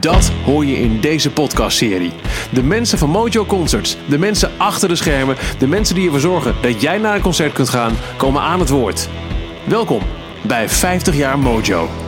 Dat hoor je in deze podcastserie. De mensen van Mojo Concerts, de mensen achter de schermen, de mensen die ervoor zorgen dat jij naar een concert kunt gaan, komen aan het woord. Welkom bij 50 jaar Mojo.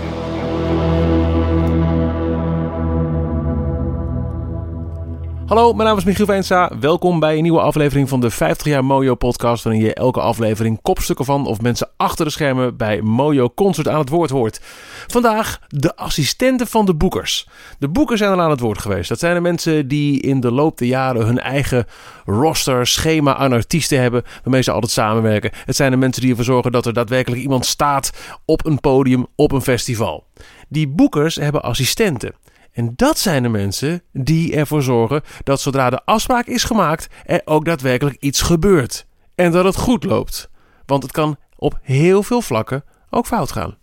Hallo, mijn naam is Michiel Veensa. Welkom bij een nieuwe aflevering van de 50 jaar Mojo podcast, waarin je elke aflevering kopstukken van of mensen achter de schermen bij Mojo Concert aan het woord hoort. Vandaag de assistenten van de boekers. De boekers zijn al aan het woord geweest. Dat zijn de mensen die in de loop der jaren hun eigen roster, schema aan artiesten hebben, waarmee ze altijd samenwerken. Het zijn de mensen die ervoor zorgen dat er daadwerkelijk iemand staat op een podium, op een festival. Die boekers hebben assistenten. En dat zijn de mensen die ervoor zorgen dat zodra de afspraak is gemaakt, er ook daadwerkelijk iets gebeurt. En dat het goed loopt. Want het kan op heel veel vlakken ook fout gaan.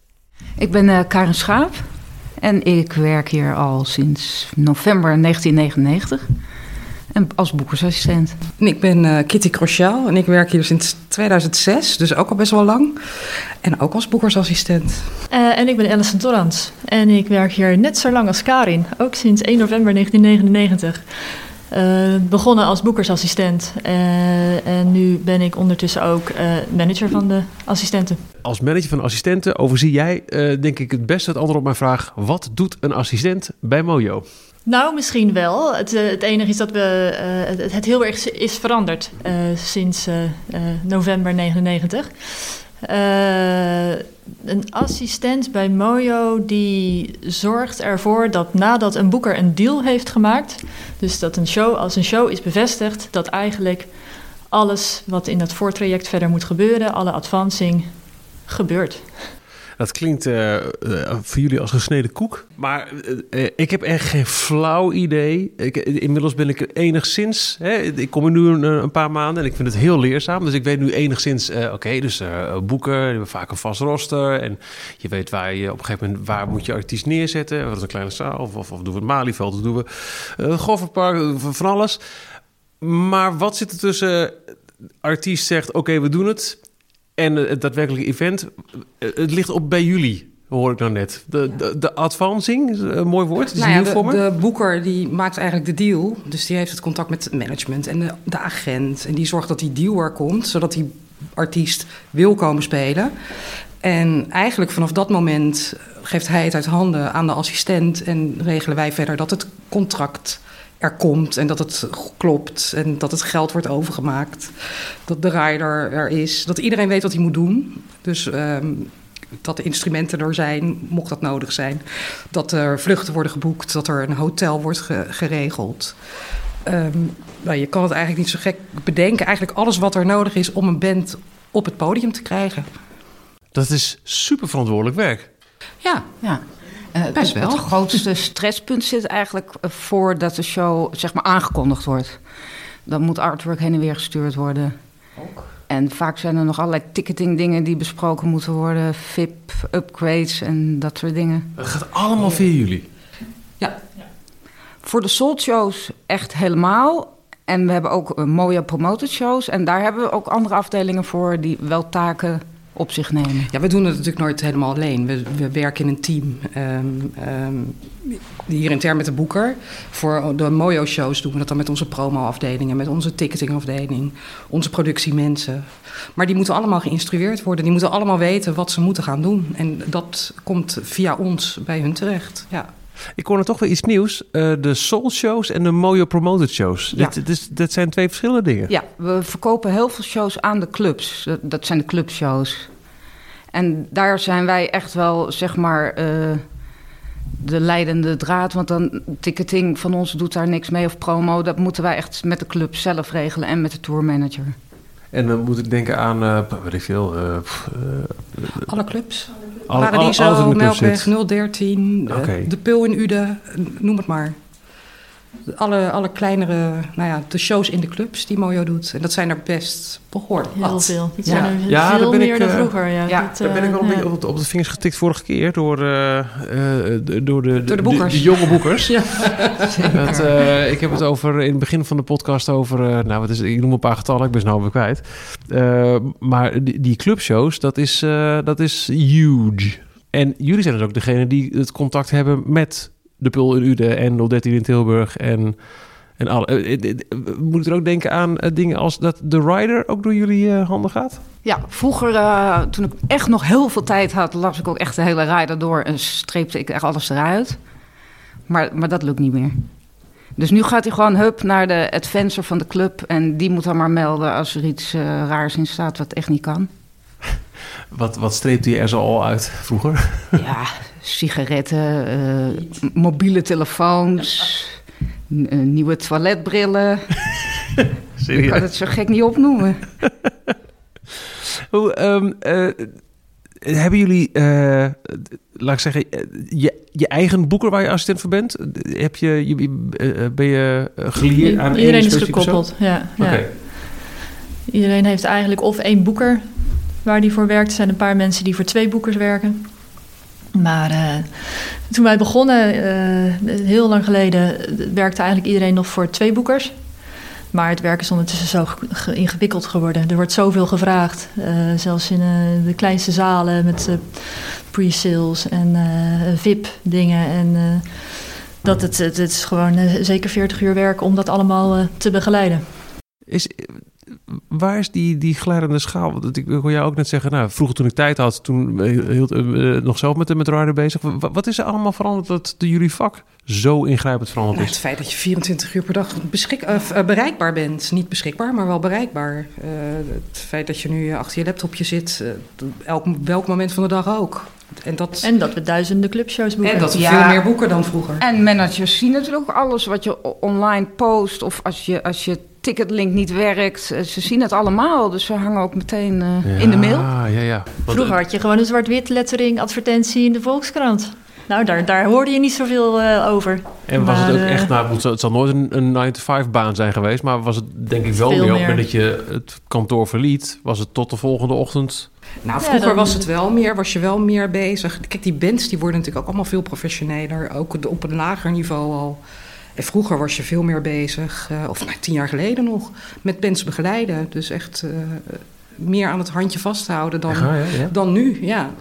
Ik ben uh, Karen Schaap en ik werk hier al sinds november 1999 en als boekersassistent. Ik ben uh, Kitty Crochel en ik werk hier sinds 2006, dus ook al best wel lang. En ook als boekersassistent. Uh, en ik ben Alison Torrans en ik werk hier net zo lang als Karin, ook sinds 1 november 1999. Uh, begonnen als boekersassistent uh, en nu ben ik ondertussen ook uh, manager van de assistenten. Als manager van assistenten overzie jij denk ik het beste het antwoord op mijn vraag... wat doet een assistent bij Mojo? Nou, misschien wel. Het, het enige is dat we, het, het, heel erg is veranderd sinds november 99. een assistent bij Mojo die zorgt ervoor dat nadat een boeker een deal heeft gemaakt, dus dat een show als een show is bevestigd, dat eigenlijk alles wat in dat voortraject verder moet gebeuren, alle advancing, gebeurt. Dat klinkt uh, uh, voor jullie als gesneden koek. Maar uh, ik heb echt geen flauw idee. Ik, inmiddels ben ik enigszins... Hè, ik kom er nu een, een, paar maanden en ik vind het heel leerzaam. Dus ik weet nu enigszins... Oké, dus boeken, hebben vaak een vast roster. En je weet waar je op een gegeven moment... waar moet je artiest neerzetten. Wat is een kleine zaal? Of, of, doen we het Malieveld? Of doen we het Goffertpark? Van alles. Maar wat zit er tussen... Artiest zegt, oké, we doen het en het daadwerkelijke event, eh, het ligt op bij jullie, hoor ik nou net. De, de, de advancing, een mooi woord, is nou ja, de, de, boeker die maakt eigenlijk de deal. Dus die heeft het contact met het management en de, de agent. En die zorgt dat die deal er komt, zodat die artiest wil komen spelen. En eigenlijk vanaf dat moment geeft hij het uit handen aan de assistent... en regelen wij verder dat het contract er komt en dat het klopt en dat het geld wordt overgemaakt. Dat de rider er is, dat iedereen weet wat hij moet doen. Dus um, dat de instrumenten er zijn, mocht dat nodig zijn. Dat er vluchten worden geboekt, dat er een hotel wordt ge geregeld. Um, nou, je kan het eigenlijk niet zo gek bedenken. Eigenlijk alles wat er nodig is om een band op het podium te krijgen. Dat is super verantwoordelijk werk. Ja, ja. Uh, Best wel. Het grootste stresspunt zit eigenlijk voordat de show zeg maar aangekondigd wordt. Dan moet artwork heen en weer gestuurd worden. Ook. En vaak zijn er nog allerlei ticketing dingen die besproken moeten worden. VIP, upgrades en dat soort dingen. Dat gaat allemaal via jullie? Ja. ja. Voor de sold shows echt helemaal. En we hebben ook mooie promoted shows. En daar hebben we ook andere afdelingen voor die wel taken op zich nemen? Ja, we doen het natuurlijk nooit helemaal alleen. We, we werken in een team. Um, um, hier intern met de boeker. Voor de Mojo-shows doen we dat dan met onze promo-afdelingen, met onze ticketing-afdeling, onze productiemensen. Maar die moeten allemaal geïnstrueerd worden. Die moeten allemaal weten wat ze moeten gaan doen. En dat komt via ons bij hun terecht. Ja. Ik hoor er toch weer iets nieuws. Uh, de Soul Shows en de Mojo Promoted Shows. Ja. Dit, dit, dit, zijn twee verschillende dingen. Ja, we verkopen heel veel shows aan de clubs. Dat, dat zijn de clubshows. En daar zijn wij echt wel, zeg maar... Uh, de leidende draad. Want dan ticketing van ons doet daar niks mee of promo. Dat moeten wij echt met de club zelf regelen en met de tourmanager. En dan moet ik denken aan, uh, weet ik veel... Uh, alle clubs. Paradiso, Melkweg, 013, okay. De Pul in Ude, noem het maar alle, alle kleinere, nou ja, de shows in de clubs die Mojo doet. En dat zijn er best behoorlijk Heel veel. Dat zijn er ja, veel meer ik, dan eh, vroeger. Ja, ja daar ben ik wel een beetje op, op de vingers getikt vorige keer door, uh, door, de, door de, boekers. De, jonge boekers. ja. dat, uh, ik heb het over in het begin van de podcast over, nou wat is, ik noem een paar getallen, ik ben ze nou weer kwijt. maar die, die clubshows, dat is, dat is huge. En jullie zijn dus ook degene die het contact hebben met de Pul in Ude en 013 in Tilburg en, en alle. Eh, eh, eh, moet ik er ook denken aan dingen als dat de rider ook door jullie handen gaat? Ja, vroeger, toen ik echt nog heel veel tijd had, las ik ook echt de hele rider door en streepte ik echt alles eruit. Maar, maar dat lukt niet meer. Dus nu gaat hij gewoon hup naar de adventure van de club. En die moet dan maar melden als er iets raars in staat wat echt niet kan. Wat, wat streepte je er zo al uit vroeger? Ja, sigaretten, uh, mobiele telefoons, uh, nieuwe toiletbrillen. Serieus? Ik kan het zo gek niet opnoemen. Hoe, um, uh, hebben jullie, laat ik zeggen, je, je eigen boeker waar je assistent voor bent? Heb je, je ben je gelieerd aan Iedereen is gekoppeld, ja. ja. Iedereen heeft eigenlijk of één boeker waar die voor werkt. Er zijn een paar mensen die voor twee boekers werken. Maar uh, toen wij begonnen, uh, heel lang geleden, werkte eigenlijk iedereen nog voor twee boekers. Maar het werk is ondertussen zo ingewikkeld geworden. Er wordt zoveel gevraagd. Uh, zelfs in de kleinste zalen met pre-sales en VIP-dingen. En dat het, het, het, is gewoon zeker 40 uur werk om dat allemaal te begeleiden. Is, waar is die, die glijdende schaal? Want ik wil jou ook net zeggen, nou, vroeger toen ik tijd had, toen hield uh, nog zelf met, met rider bezig. Wat, is er allemaal veranderd dat de jullie vak zo ingrijpend veranderd nou, is? het feit dat je 24 uur per dag beschik, uh, bereikbaar bent. Niet beschikbaar, maar wel bereikbaar. Uh, het feit dat je nu achter je laptopje zit, elk, welk moment van de dag ook. En dat, en dat we duizenden clubshows boeken. En dat we veel meer boeken dan vroeger. En managers zien natuurlijk ook alles wat je online post. Of als je, als je ticketlink niet werkt. Eh, ze zien het allemaal, dus ze hangen ook meteen uh, in de mail. Ja, ja. Vroeger had je gewoon een zwart-wit lettering advertentie in de Volkskrant. Nou, daar, daar hoorde je niet zoveel uh, over. En was het ook echt, nou, het zal nooit een, een 9-to-5 baan zijn geweest, maar was het denk ik wel meer, meer. dat je het kantoor verliet, was het tot de volgende ochtend nou, vroeger was het wel meer, was je wel meer bezig. Kijk, die bands die worden natuurlijk ook allemaal veel professioneler, ook op een lager niveau al. En vroeger was je veel meer bezig, uh, of nou, tien jaar geleden nog, met bands begeleiden. Dus echt uh, meer aan het handje vasthouden dan, ja, ja. dan nu, ja.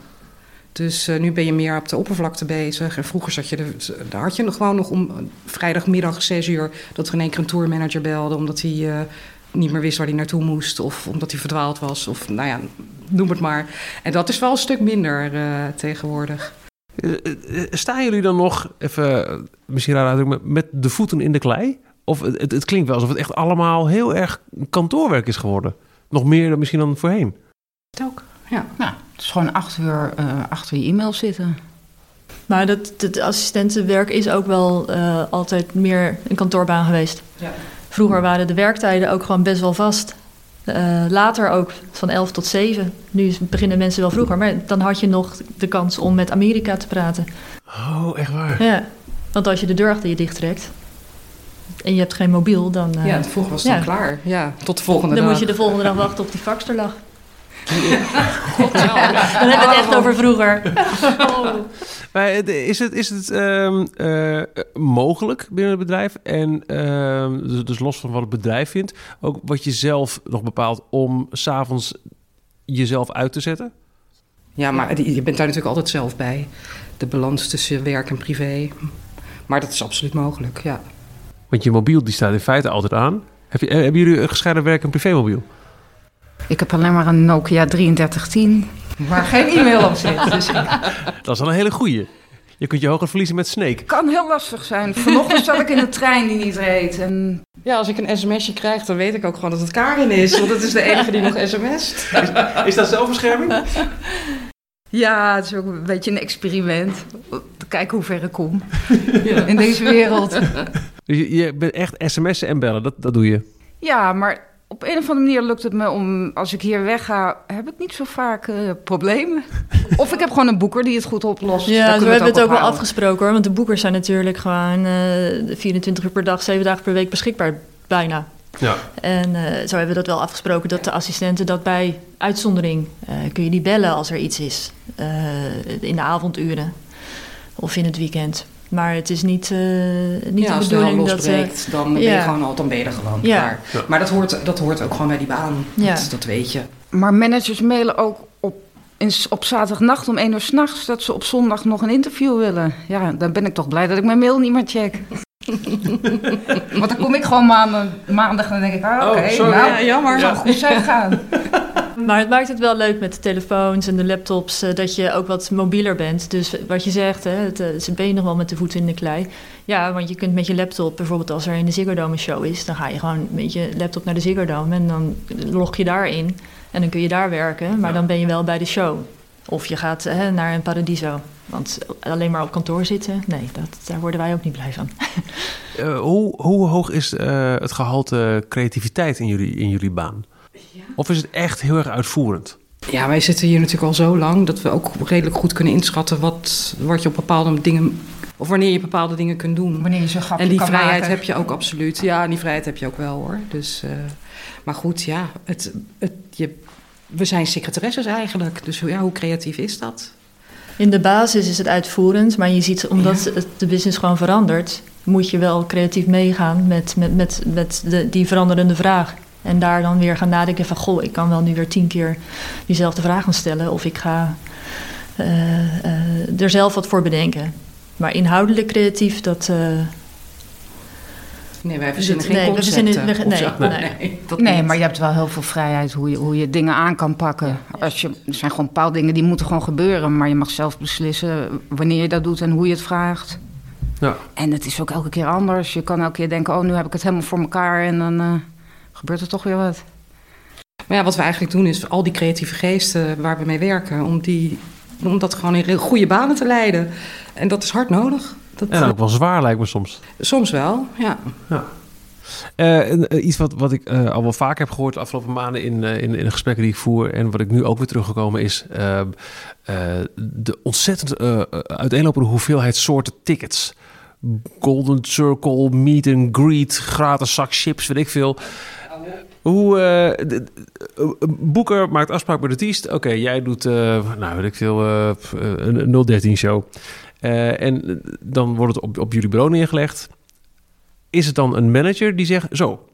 Dus uh, nu ben je meer op de oppervlakte bezig. En vroeger zat je, de, daar had je nog gewoon nog om vrijdagmiddag 6 uur... dat er in één keer een tourmanager belde... omdat hij niet meer wist waar hij naartoe moest... of omdat hij verdwaald was, of nou ja, noem het maar. En dat is wel een stuk minder tegenwoordig. Eh, eh, staan jullie dan nog, even misschien raar uitdrukken, met de voeten in de klei? Of het, het, klinkt wel alsof het echt allemaal heel erg kantoorwerk is geworden. Nog meer dan misschien dan voorheen. Het ook, ja. Nou, het is gewoon acht uur uh, achter je e-mail zitten. Maar dat, het assistentenwerk is ook wel uh, altijd meer een kantoorbaan geweest. Ja. Vroeger waren de werktijden ook gewoon best wel vast. Uh, later ook van 11 tot 7. Nu beginnen mensen wel vroeger, maar dan had je nog de kans om met Amerika te praten. Oh, echt waar? Ja, want als je de deur achter je dicht trekt en je hebt geen mobiel, dan. Uh, ja, vroeger was het dan klaar. Ja, tot de volgende dan dag. Dan moet je de volgende dag wachten op die faxterlag. God, dan hebben we het echt over vroeger. Oh. Maar is het, is het um, uh, mogelijk binnen het bedrijf? En uh, dus, dus, los van wat het bedrijf vindt, ook wat je zelf nog bepaalt om s'avonds jezelf uit te zetten? Ja, maar je bent daar natuurlijk altijd zelf bij. De balans tussen werk en privé. Maar dat is absoluut mogelijk, ja. Want je mobiel die staat in feite altijd aan. Heb je, hebben jullie een gescheiden werk- en privémobiel? Ik heb alleen maar een Nokia 3310 waar geen e-mail op zit. Dus Dat is wel een hele goeie. Je kunt je hoger verliezen met Snake. Kan heel lastig zijn. Vanochtend zat ik in de trein die niet reed. En... Ja, als ik een sms'je krijg, dan weet ik ook gewoon dat het Karin is. Want dat is de enige die nog sms't. Is, is dat zelfbescherming? Ja, het is ook een beetje een experiment. kijken hoe ver ik kom in deze wereld. Dus je, je bent echt sms'en en bellen, dat, dat doe je? Ja, maar op een of andere manier lukt het me om, als ik hier wegga, heb ik niet zo vaak uh, problemen. of ik heb gewoon een boeker die het goed oplost. Ja, we hebben het ook, wel afgesproken hoor. Want de boekers zijn natuurlijk gewoon uh, eh, 24 uur per dag, 7 dagen per week beschikbaar, bijna. Ja. En uh, zo hebben we dat wel afgesproken dat de assistenten dat bij uitzondering kun je die bellen als er iets is. in de avonduren of in het weekend. Maar het is niet, uh, niet ja, de bedoeling dat... Uh, dan, ben je gewoon al, dan ben je er gewoon klaar. Maar dat hoort, dat hoort ook gewoon bij die baan. Dat, dat weet je. Maar managers mailen ook op, in, op zaterdagnacht om één uur s'nachts... dat ze op zondag nog een interview willen. Ja, dan ben ik toch blij dat ik mijn mail niet meer check. Want dan kom ik gewoon maandag, maandag en dan denk ik... Ah, oké, okay, oh, nou, ja, jammer. Zou goed zijn gaan. Maar het maakt het wel leuk met de telefoons en de laptops, uh, dat je ook wat mobieler bent. Dus wat je zegt, hè, het, ze ben je nog wel met de voeten in de klei. Ja, want je kunt met je laptop, bijvoorbeeld als er in de Ziggo Dome een show is, dan ga je gewoon met je laptop naar de Ziggo Dome en dan log je daarin en dan kun je daar werken, maar dan ben je wel bij de show. Of je gaat hè, naar een paradiso. Want alleen maar op kantoor zitten, nee, dat, daar worden wij ook niet blij van. uh, hoe, hoe hoog is het gehalte creativiteit in jullie, in jullie baan? Of is het echt heel erg uitvoerend? Ja, wij zitten hier natuurlijk al zo lang dat we ook redelijk goed kunnen inschatten wat, wat je op bepaalde dingen. Of wanneer je bepaalde dingen kunt doen. Wanneer je zo grapje En die kan vrijheid maken. heb je ook absoluut. Ja, die vrijheid heb je ook wel hoor. Dus, uh, maar goed, ja, het, het, je, we zijn secretaresses eigenlijk. Dus ja, hoe creatief is dat? In de basis is het uitvoerend, maar je ziet omdat ja. de business gewoon verandert, moet je wel creatief meegaan met, met, met, met de, die veranderende vraag. En daar dan weer gaan nadenken van... goh, ik kan wel nu weer tien keer diezelfde vraag gaan stellen... of ik ga uh, uh, er zelf wat voor bedenken. Maar inhoudelijk creatief, dat... Uh, Nee, wij verzinnen geen nee, concepten. We we, nee, nee, nee, nee maar je hebt wel heel veel vrijheid hoe je, hoe je dingen aan kan pakken. Ja. Als je, er zijn gewoon bepaalde dingen die moeten gewoon gebeuren. Maar je mag zelf beslissen wanneer je dat doet en hoe je het vraagt. Ja. En het is ook elke keer anders. Je kan elke keer denken, oh, nu heb ik het helemaal voor elkaar. En dan gebeurt er toch weer wat. Maar ja, wat we eigenlijk doen is al die creatieve geesten waar we mee werken, om, die, om dat gewoon in goede banen te leiden. En dat is hard nodig. Dat, en ook wel zwaar lijkt me soms. Soms wel, ja. ja. Uh, iets wat, wat ik uh, al wel vaak heb gehoord de afgelopen maanden in, uh, in, in de gesprekken die ik voer en wat ik nu ook weer teruggekomen is de ontzettend uiteenlopende hoeveelheid soorten tickets. Golden Circle, meet and greet, gratis zak chips, weet ik veel. Hoe, uh, de, de, Boeker maakt afspraak met de artiest. Oké, okay, jij doet, uh, nou weet ik veel, uh, een 013 show. En dan wordt het op, op jullie bureau neergelegd. Is het dan een manager die zegt, zo,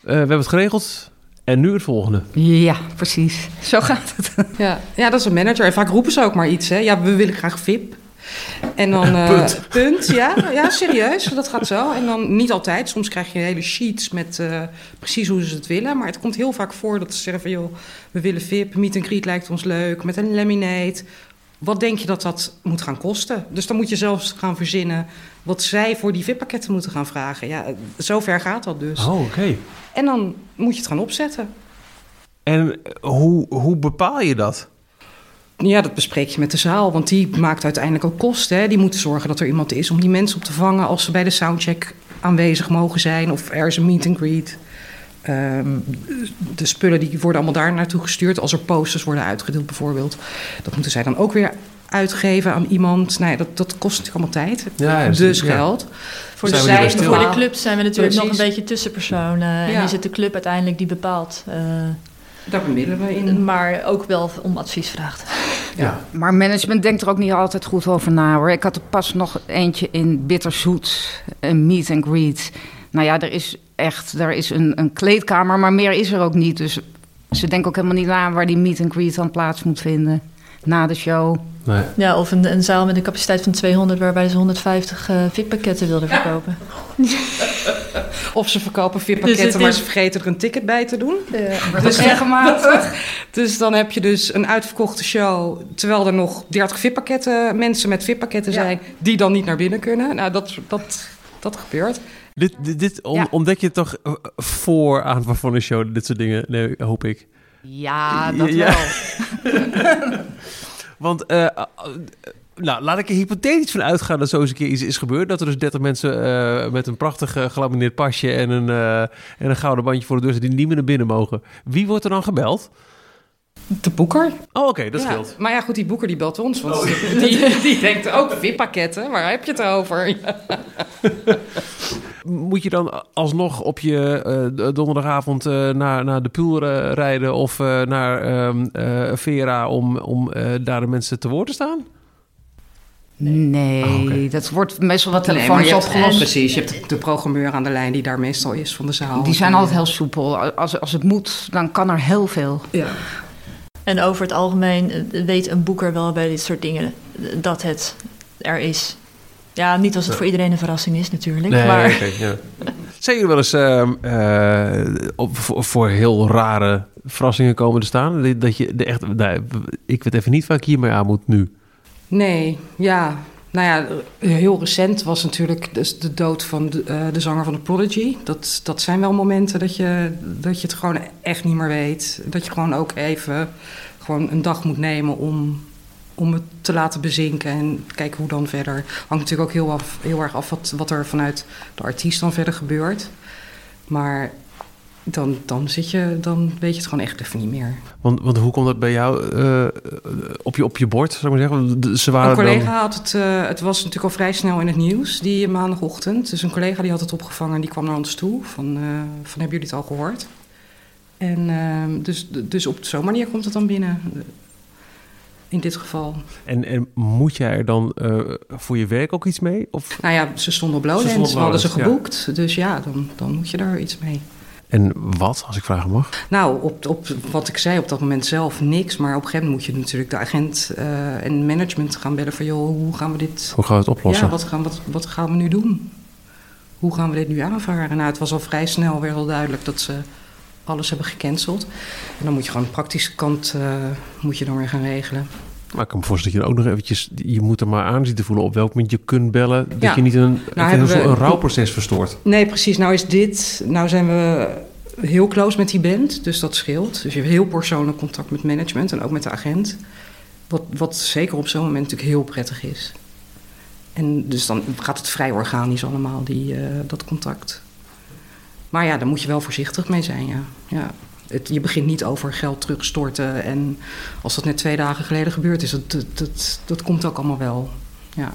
we hebben het geregeld, en nu het volgende. Ja, precies. Zo gaat het. Ja, ja dat is een manager. En vaak roepen ze ook maar iets. Hè. Ja, we willen graag VIP. En dan uh, punt. punt. ja, ja, serieus, dat gaat zo. En dan niet altijd. Soms krijg je hele sheets met uh, precies hoe ze het willen. Maar het komt heel vaak voor dat ze zeggen van... joh, we willen VIP, meet and greet lijkt ons leuk... met een laminate. Wat denk je dat dat moet gaan kosten? Dus dan moet je zelfs gaan verzinnen... wat zij voor die VIP-pakketten moeten gaan vragen. Ja, zover gaat dat dus. Oh, oké. Okay. En dan moet je het gaan opzetten. En hoe, hoe bepaal je dat? Ja, dat bespreek je met de zaal, want die maakt uiteindelijk ook kosten. Hè. Die moeten zorgen dat er iemand is om die mensen op te vangen als ze bij de soundcheck aanwezig mogen zijn of er is een meet and greet. Um, de spullen die worden allemaal daar naartoe gestuurd. Als er posters worden uitgedeeld bijvoorbeeld. Dat moeten zij dan ook weer uitgeven aan iemand. Nou ja, dat, dat kost natuurlijk allemaal tijd. Ja, dus ja. geld. Voor de, zij, voor de club zijn we natuurlijk Precies. nog een beetje tussenpersoon. Uh, en is het de club uiteindelijk die bepaalt... Uh, daar bemiddelen we in. Maar ook wel om advies vraagt. Ja. Maar management denkt er ook niet altijd goed over na hoor. Ik had er pas nog eentje in Bitterzoet, een meet and greet. Nou ja, er is echt er is een, een kleedkamer, maar meer is er ook niet. Dus ze denken ook helemaal niet na waar die meet and greet dan plaats moet vinden na de show. Nee. Ja, of een, een, zaal met een capaciteit van 200 waarbij ze 150 uh, VIP-pakketten wilden verkopen. of ze verkopen VIP-pakketten, dus maar is... ze vergeten er een ticket bij te doen. Ja, dus regelmatig. dus dan heb je dus een uitverkochte show, terwijl er nog 30 VIP-pakketten, mensen met VIP-pakketten ja. zijn, die dan niet naar binnen kunnen. Nou, dat, dat, dat gebeurt. Dit, dit, dit on, ja. ontdek je toch voor aanvang van een show, dit soort dingen, nee, hoop ik. Ja, dat ja. wel. Want uh, Nou, laat ik er hypothetisch van uitgaan dat zo eens een keer iets is gebeurd. Dat er dus 30 mensen uh, met een prachtig uh, gelamineerd pasje en een, uh, en een gouden bandje voor de deur zitten die niet meer naar binnen mogen. Wie wordt er dan gebeld? De boeker. Oh, oké, okay, dat ja, scheelt. Maar ja, goed, die boeker die belt ons. Want oh. die, die denkt ook VIP-pakketten. Waar heb je het over? Moet je dan alsnog op je uh, donderdagavond uh, naar, naar de pool rijden of uh, naar um, Vera om, om daar de mensen te woord te staan? Nee, oh, okay. dat wordt meestal wat telefoons nee, opgelost. Precies, je hebt de programmeur aan de lijn die daar meestal is van de zaal. Die zijn altijd heel soepel. Als, als het moet, dan kan er heel veel. Ja. En over het algemeen weet een boeker wel bij dit soort dingen dat het er is. Ja, niet als het voor iedereen een verrassing is natuurlijk. Nee, maar... Okay, ja. Zijn jullie wel eens uh, uh, op, voor, voor, heel rare verrassingen komen te staan? Dat je de echt, nou, ik weet even niet waar ik hiermee aan moet nu. Nee, ja. Nou ja, heel recent was natuurlijk dus de dood van de, uh, de zanger van de Prodigy. Dat, dat zijn wel momenten dat je, dat je het gewoon echt niet meer weet. Dat je gewoon ook even gewoon een dag moet nemen om, om het te laten bezinken en kijken hoe dan verder. Hangt natuurlijk ook heel, af, heel erg af wat, wat er vanuit de artiest dan verder gebeurt. Maar dan, dan, zit je, dan weet je het gewoon echt even niet meer. Want, want hoe komt dat bij jou uh, op, je, op je bord, zou ik maar zeggen? Ze waren een collega dan... had het, uh, het was natuurlijk al vrij snel in het nieuws, die maandagochtend. Dus een collega die had het opgevangen en die kwam naar ons toe. Van, uh, van hebben jullie het al gehoord? En ehm, dus, dus op zo'n manier komt het dan binnen. In dit geval. En, en moet jij er dan voor je werk ook iets mee? Of? Nou ja, ze stonden op Lowlands, we hadden ze geboekt. Ja. Dus ja, dan, dan moet je daar iets mee. En wat, als ik vragen mag? Nou, op, op wat ik zei op dat moment zelf niks. Maar op een gegeven moment moet je natuurlijk de agent uh, en management gaan bellen van... joh, hoe gaan we dit... Hoe gaan we het oplossen? Ja, wat gaan, wat, wat gaan we nu doen? Hoe gaan we dit nu aanvaren? Nou, het was al vrij snel weer al duidelijk dat ze alles hebben gecanceld. En dan moet je gewoon de praktische kant uh, moet je dan weer gaan regelen. Maar ik kan me voorstellen dat je ook nog eventjes... je moet er maar aan zien te voelen op welk moment je kunt bellen... dat ja. je niet een, nou, een, we, een rouwproces verstoort. Nee, precies. Nou is dit... nou zijn we heel close met die band, dus dat scheelt. Dus je hebt heel persoonlijk contact met management en ook met de agent. Wat, wat zeker op zo'n moment natuurlijk heel prettig is. En dus dan gaat het vrij organisch allemaal, die, uh, dat contact. Maar ja, daar moet je wel voorzichtig mee zijn, ja. ja. Het, je begint niet over geld terugstorten. En als dat net twee dagen geleden gebeurd is, dat, dat, dat, dat komt ook allemaal wel. Ja.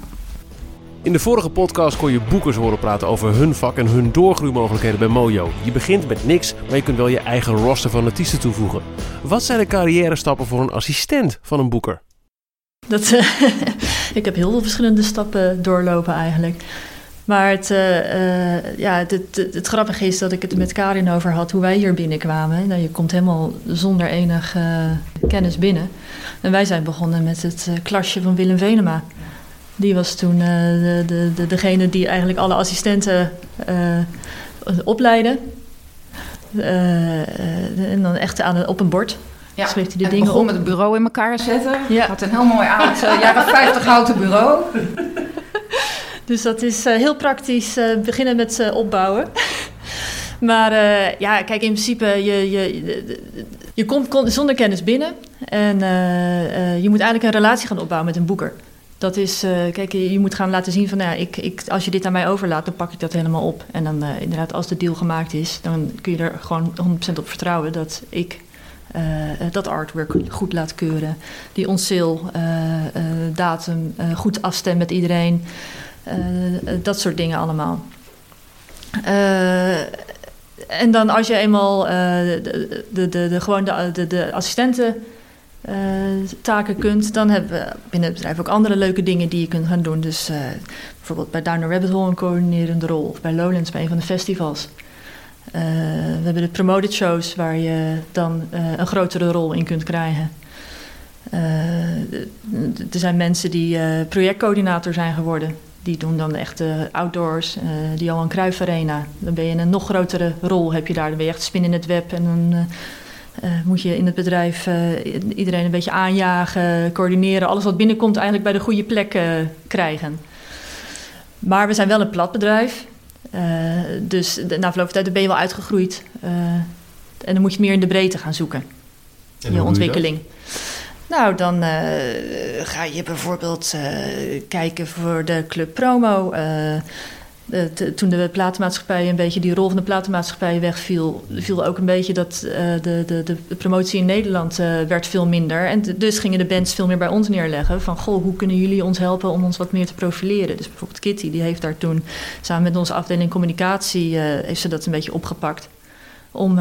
In de vorige podcast kon je boekers horen praten over hun vak en hun doorgroeimogelijkheden bij Mojo. Je begint met niks, maar je kunt wel je eigen roster van artiesten toevoegen. Wat zijn de carrière stappen voor een assistent van een boeker? Dat, uh, ik heb heel veel verschillende stappen doorlopen eigenlijk. Maar het, uh, uh, ja, het, het, het, grappige is dat ik het met Karin over had hoe wij hier binnenkwamen. Nou, je komt helemaal zonder enige kennis binnen. En wij zijn begonnen met het klasje van Willem Venema. Die was toen de, de, de, degene die eigenlijk alle assistenten opleidde. En dan echt aan, op een bord. Ja, schreef hij de en dingen begon op. met het bureau in elkaar zetten. Ja. Had een heel mooi oud jaren 50 houten bureau. Dus dat is heel praktisch beginnen met opbouwen. Maar ja, kijk, in principe, je, je, je komt zonder kennis binnen. En je moet eigenlijk een relatie gaan opbouwen met een boeker. Dat is, kijk, je moet gaan laten zien van, nou ja, ik, ik, als je dit aan mij overlaat, dan pak ik dat helemaal op. En dan inderdaad, als de deal gemaakt is, dan kun je er gewoon 100% op vertrouwen dat ik dat artwork goed laat keuren. Die on-sale datum goed afstem met iedereen. Dat soort dingen allemaal. en dan als je eenmaal de, de, de, de, gewoon de, de, assistenten taken kunt, dan hebben we binnen het bedrijf ook andere leuke dingen die je kunt gaan doen. Dus bijvoorbeeld bij Down Rabbit Hole een coördinerende rol, of bij Lowlands bij een van de festivals. Uh, we hebben de promoted shows waar je dan een grotere rol in kunt krijgen. er zijn mensen die projectcoördinator zijn geworden. Die doen dan echt de outdoors, die al een Cruijff Arena. Dan ben je in een nog grotere rol, heb je daar. Dan ben je echt spin in het web en dan uh, moet je in het bedrijf iedereen een beetje aanjagen, coördineren, alles wat binnenkomt eigenlijk bij de goede plek krijgen. Maar we zijn wel een plat bedrijf. dus de, na verloop van tijd ben je wel uitgegroeid. en dan moet je meer in de breedte gaan zoeken. je ontwikkeling. Nou, dan ga je bijvoorbeeld kijken voor de club promo de, toen de platenmaatschappij een beetje die rol van de platenmaatschappij wegviel, viel ook een beetje dat de, de, de promotie in Nederland werd veel minder. En dus gingen de bands veel meer bij ons neerleggen van goh, hoe kunnen jullie ons helpen om ons wat meer te profileren? Dus bijvoorbeeld Kitty, die heeft daar toen samen met onze afdeling communicatie, heeft ze dat een beetje opgepakt. Om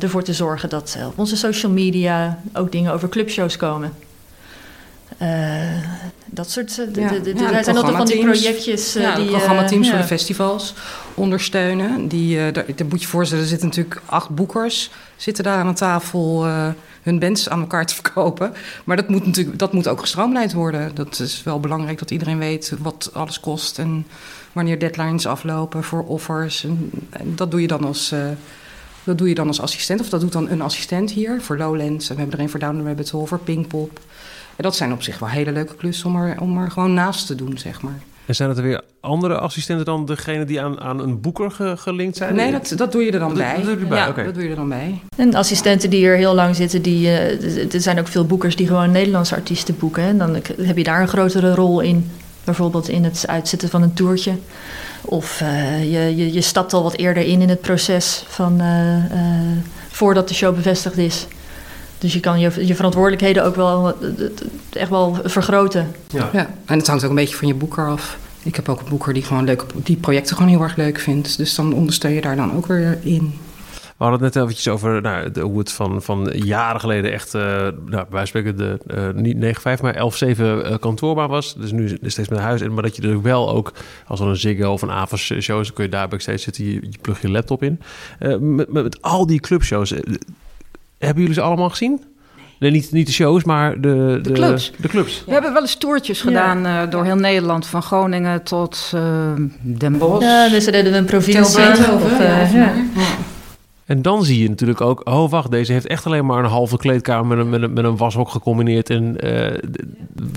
ervoor te zorgen dat op onze social media ook dingen over clubshows komen. Uh, dat soort. Uh, ja. de, ja, zijn altijd van die projectjes. Ja, die, programmateams voor de festivals ondersteunen. Die, daar, daar moet je voorstellen, er zitten natuurlijk acht boekers. Zitten daar aan een tafel hun bands aan elkaar te verkopen. Maar dat moet, natuurlijk, dat moet ook gestroomlijnd worden. Dat is wel belangrijk dat iedereen weet wat alles kost. En wanneer deadlines aflopen voor offers. En, en dat doe je dan als. Dat doe je dan als assistent, of dat doet dan een assistent hier voor Lowlands. En we hebben er een voor Down the Rabbit Hole, voor Pinkpop. En dat zijn op zich wel hele leuke klussen om er, om er gewoon naast te doen, zeg maar. En zijn het er weer andere assistenten dan degene die aan, aan een boeker gelinkt zijn? Nee, dat, dat doe je er dan bij. Dat doe je bij. Ja, dat doe je er dan bij. En assistenten die er heel lang zitten, die, uh, er zijn ook veel boekers die gewoon Nederlandse artiesten boeken. En dan heb je daar een grotere rol in. Bijvoorbeeld in het uitzetten van een toertje. Of uh, je, je, je stapt al wat eerder in in het proces van, uh, voordat de show bevestigd is. Dus je kan je, je verantwoordelijkheden ook wel echt wel vergroten. Ja. ja, en het hangt ook een beetje van je boeker af. Ik heb ook een boeker die gewoon leuke, die projecten gewoon heel erg leuk vindt. Dus dan ondersteun je daar dan ook weer in. We hadden het net eventjes over nou, de, hoe het van, van jaren geleden echt, uh, nou, wij spreken de uh, niet 9-5, maar 11-7 uh, kantoorbaar was. Dus nu steeds met huis. En, maar dat je er wel ook, als er een Ziggo of een Avas show is, dan kun je daar backstage zitten, je, je plug je laptop in. Uh, met, met, al die clubshows, hebben jullie ze allemaal gezien? Nee, niet, niet de shows, maar de, de, clubs. De clubs. We hebben wel eens toertjes gedaan uh, door heel Nederland. Van Groningen tot uh, Den Bosch. Ja, dus deden we een provincie. Of, uh, ja. En dan zie je natuurlijk ook, oh wacht, deze heeft echt alleen maar een halve kleedkamer met een, met een, met een washok gecombineerd. En, uh,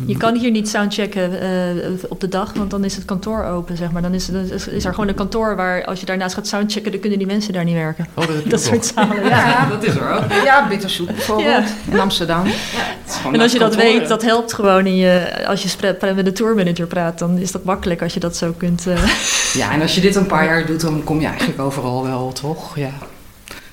je kan hier niet soundchecken uh, op de dag, want dan is het kantoor open, zeg maar. Dan is, is, is er gewoon een kantoor waar als je daarnaast gaat soundchecken, dan kunnen die mensen daar niet werken. Oh, dat, dat soort zalen. Ja, dat is er ook. Ja, Bitterzoet bijvoorbeeld ja. in Amsterdam. Ja, en als je dat weet, dat helpt gewoon in je, als je met de tourmanager praat, dan is dat makkelijk als je dat zo kunt. Uh... Ja, en als je dit een paar jaar doet, dan kom je eigenlijk overal wel, toch? Ja.